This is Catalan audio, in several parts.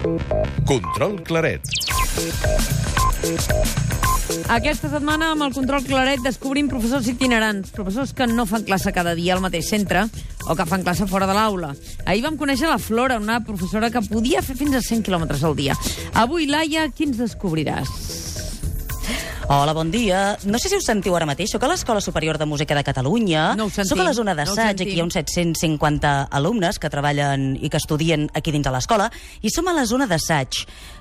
Control Claret. Aquesta setmana, amb el Control Claret, descobrim professors itinerants, professors que no fan classe cada dia al mateix centre o que fan classe fora de l'aula. Ahir vam conèixer la Flora, una professora que podia fer fins a 100 quilòmetres al dia. Avui, Laia, qui ens descobriràs? Hola, bon dia. No sé si us sentiu ara mateix. Soc a l'Escola Superior de Música de Catalunya. No ho sentim, Soc a la zona no d'assaig. sentim. aquí hi ha uns 750 alumnes que treballen i que estudien aquí dins de l'escola. I som a la zona d'assaig.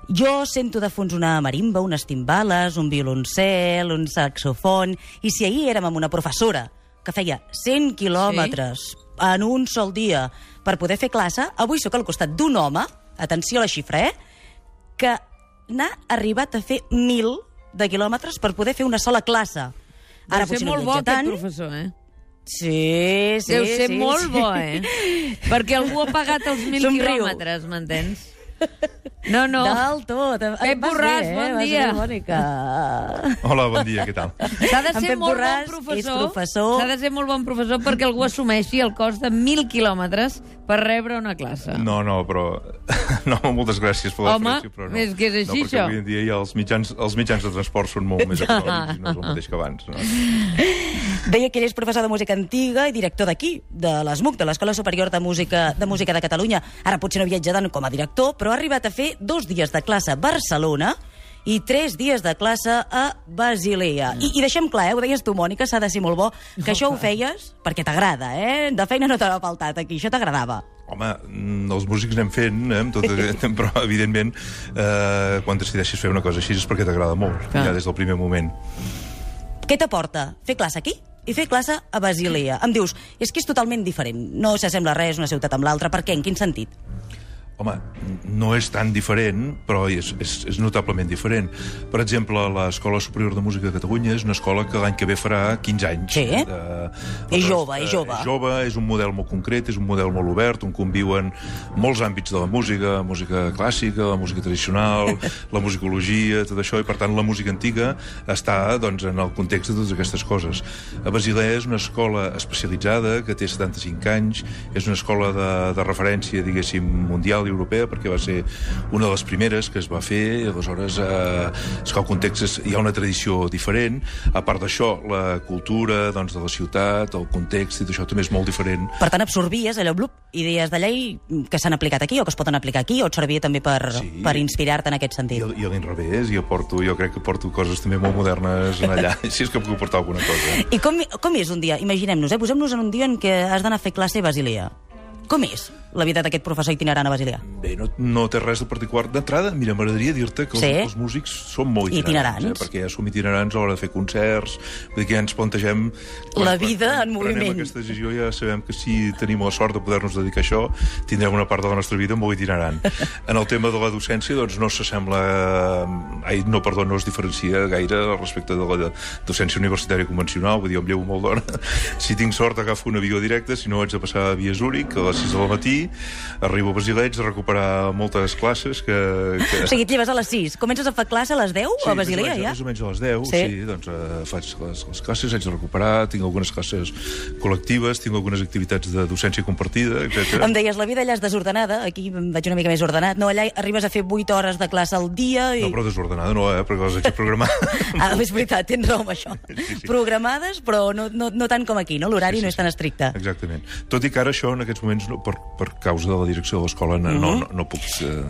Jo sento de fons una marimba, unes timbales, un violoncel, un saxofon... I si ahir érem amb una professora que feia 100 quilòmetres en un sol dia per poder fer classe, avui sóc al costat d'un home, atenció a la xifra, eh?, que n'ha arribat a fer 1.000 de quilòmetres per poder fer una sola classe. Ara Deu ser potser no molt bo, viatja aquest tant. professor, eh? Sí, sí, Deu ser sí, molt sí. bo, eh? Perquè algú ha pagat els mil Somriu. quilòmetres, m'entens? No, no. Del tot. Pep Borràs, bé, eh? bon Vas dia. bé. Hola, bon dia, què tal? S'ha de ser molt Borràs bon professor. professor. S'ha de ser molt bon professor perquè algú assumeixi el cost de mil quilòmetres per rebre una classe. No, no, però... No, moltes gràcies per Home, l'oferència, però no. és que és així, no, perquè això. avui en dia ja els mitjans, els mitjans de transport són molt més econòmics i no és el mateix que abans. No? Deia que ell és professor de música antiga i director d'aquí, de l'ESMUC, de l'Escola Superior de Música de Música de Catalunya. Ara potser no viatja tant com a director, però ha arribat a fer dos dies de classe a Barcelona i tres dies de classe a Basilea. I, I deixem clar, eh, ho deies tu, Mònica, s'ha de ser molt bo, que això ho feies perquè t'agrada, eh? De feina no t'ha faltat aquí, això t'agradava. Home, mm, els músics anem fent, eh, amb tot però evidentment eh, quan decideixes fer una cosa així és perquè t'agrada molt, Clar. ja des del primer moment. Què t'aporta? Fer classe aquí i fer classe a Basilea. Em dius, és que és totalment diferent. No s'assembla res una ciutat amb l'altra. Per què? En quin sentit? Home, no és tan diferent, però és, és, és notablement diferent. Per exemple, l'Escola Superior de Música de Catalunya és una escola que l'any que ve farà 15 anys. Sí. De, És jove, és eh, jove. És jove, és un model molt concret, és un model molt obert, on conviuen molts àmbits de la música, música clàssica, la música tradicional, la musicologia, tot això, i per tant la música antiga està doncs, en el context de totes aquestes coses. A Basilea és una escola especialitzada que té 75 anys, és una escola de, de referència, diguéssim, mundial i europea, perquè va ser una de les primeres que es va fer, i aleshores eh, és que el context és, hi ha una tradició diferent, a part d'això, la cultura doncs, de la ciutat, el context i això també és molt diferent. Per tant, absorbies allò, blup, idees de llei que s'han aplicat aquí o que es poden aplicar aquí o et servia també per, Sí. per inspirar-te en aquest I, sentit? a- i a l'inrevés, jo, porto, jo crec que porto coses també molt modernes en allà, si és que puc portar alguna cosa. I com, com és un dia? Imaginem-nos, eh? Posem-nos en un dia en què has d'anar a fer classe a Basilea. Com és la vida d'aquest professor itinerant a Basilea? Bé, no, no té res de particular. D'entrada, mira, m'agradaria dir-te que els, Sí? els músics són molt itinerants, Itinerants. Eh? perquè ja som itinerants a l'hora de fer concerts, vull dir que ja ens plantegem... La vida en prenem moviment. aquesta decisió ja sabem que si tenim la sort de poder-nos dedicar a això, tindrem una part de la nostra vida molt itinerant. En el tema de la docència, doncs no s'assembla... Ai, no, perdó, no es diferencia gaire respecte de la docència universitària convencional, vull dir, em llevo molt d'hora. Si tinc sort, agafo un avió directe, si no, haig de passar a Via Zúrich a les 6 del matí, arribo a Basilea, haig de recuperar moltes classes que... que... O sigui, et lleves a les 6, comences a fer classe a les 10 a Basilea, ja? Més o menys a les 10, Sí. sí, sí doncs eh, faig les, les classes, haig de recuperar, tinc algunes classes col·lectives, tinc algunes activitats de docència compartida, etc. Em deies, la vida allà és desordenada, aquí vaig una mica més ordenat. No, allà arribes a fer 8 hores de classe al dia i... No, però desordenada no, eh, perquè les haig de programar. Ah, és veritat, tens raó amb això. Sí, sí. Programades, però no, no, no tant com aquí, no? L'horari Sí, sí, no és tan estricte. Exactament. Tot i que ara això, en aquests moments, no, per, per causa de la direcció de l'escola, no, no, no, no puc eh,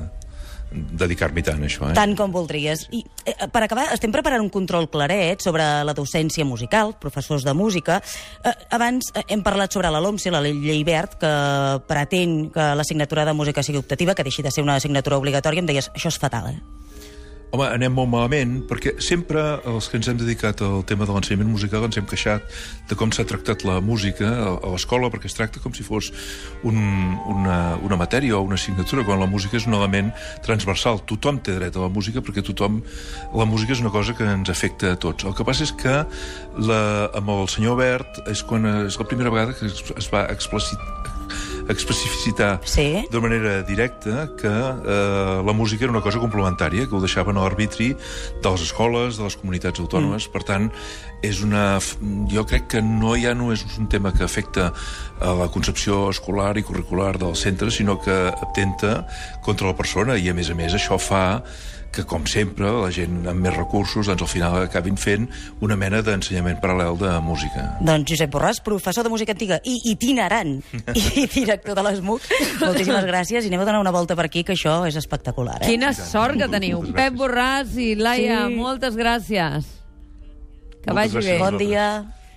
dedicar-m'hi tant a això. Eh? Tant com voldries. I eh, per acabar, estem preparant un control claret sobre la docència musical, professors de música. Eh, abans eh, hem parlat sobre la LOMSE, la llei verd, que pretén que l'assignatura de música sigui optativa, que deixi de ser una assignatura obligatòria. Em deies, això és fatal, eh? Home, anem molt malament, perquè sempre els que ens hem dedicat al tema de l'ensenyament musical ens hem queixat de com s'ha tractat la música a l'escola, perquè es tracta com si fos un, una, una matèria o una assignatura, quan la música és un element transversal. Tothom té dret a la música, perquè tothom... La música és una cosa que ens afecta a tots. El que passa és que la, amb el senyor Bert és quan és la primera vegada que es, va explicit, especificitar Sí. de manera directa que eh, la música era una cosa complementària, que ho deixaven a l'arbitri de les escoles, de les comunitats autònomes. Mm. Per tant, és una... jo crec que no ja no és un tema que afecta a la concepció escolar i curricular del centre, sinó que atenta contra la persona i, a més a més, això fa que, com sempre, la gent amb més recursos doncs, al final acabin fent una mena d'ensenyament paral·lel de música. Doncs Josep Borràs, professor de música antiga i itinerant i director de l'ESMUC, moltíssimes gràcies i anem a donar una volta per aquí, que això és espectacular. Eh? Quina sort que teniu. Moltes Pep gràcies. Borràs i Laia, Sí. moltes gràcies. Que Moltes vagi gràcies bé. Bon dia.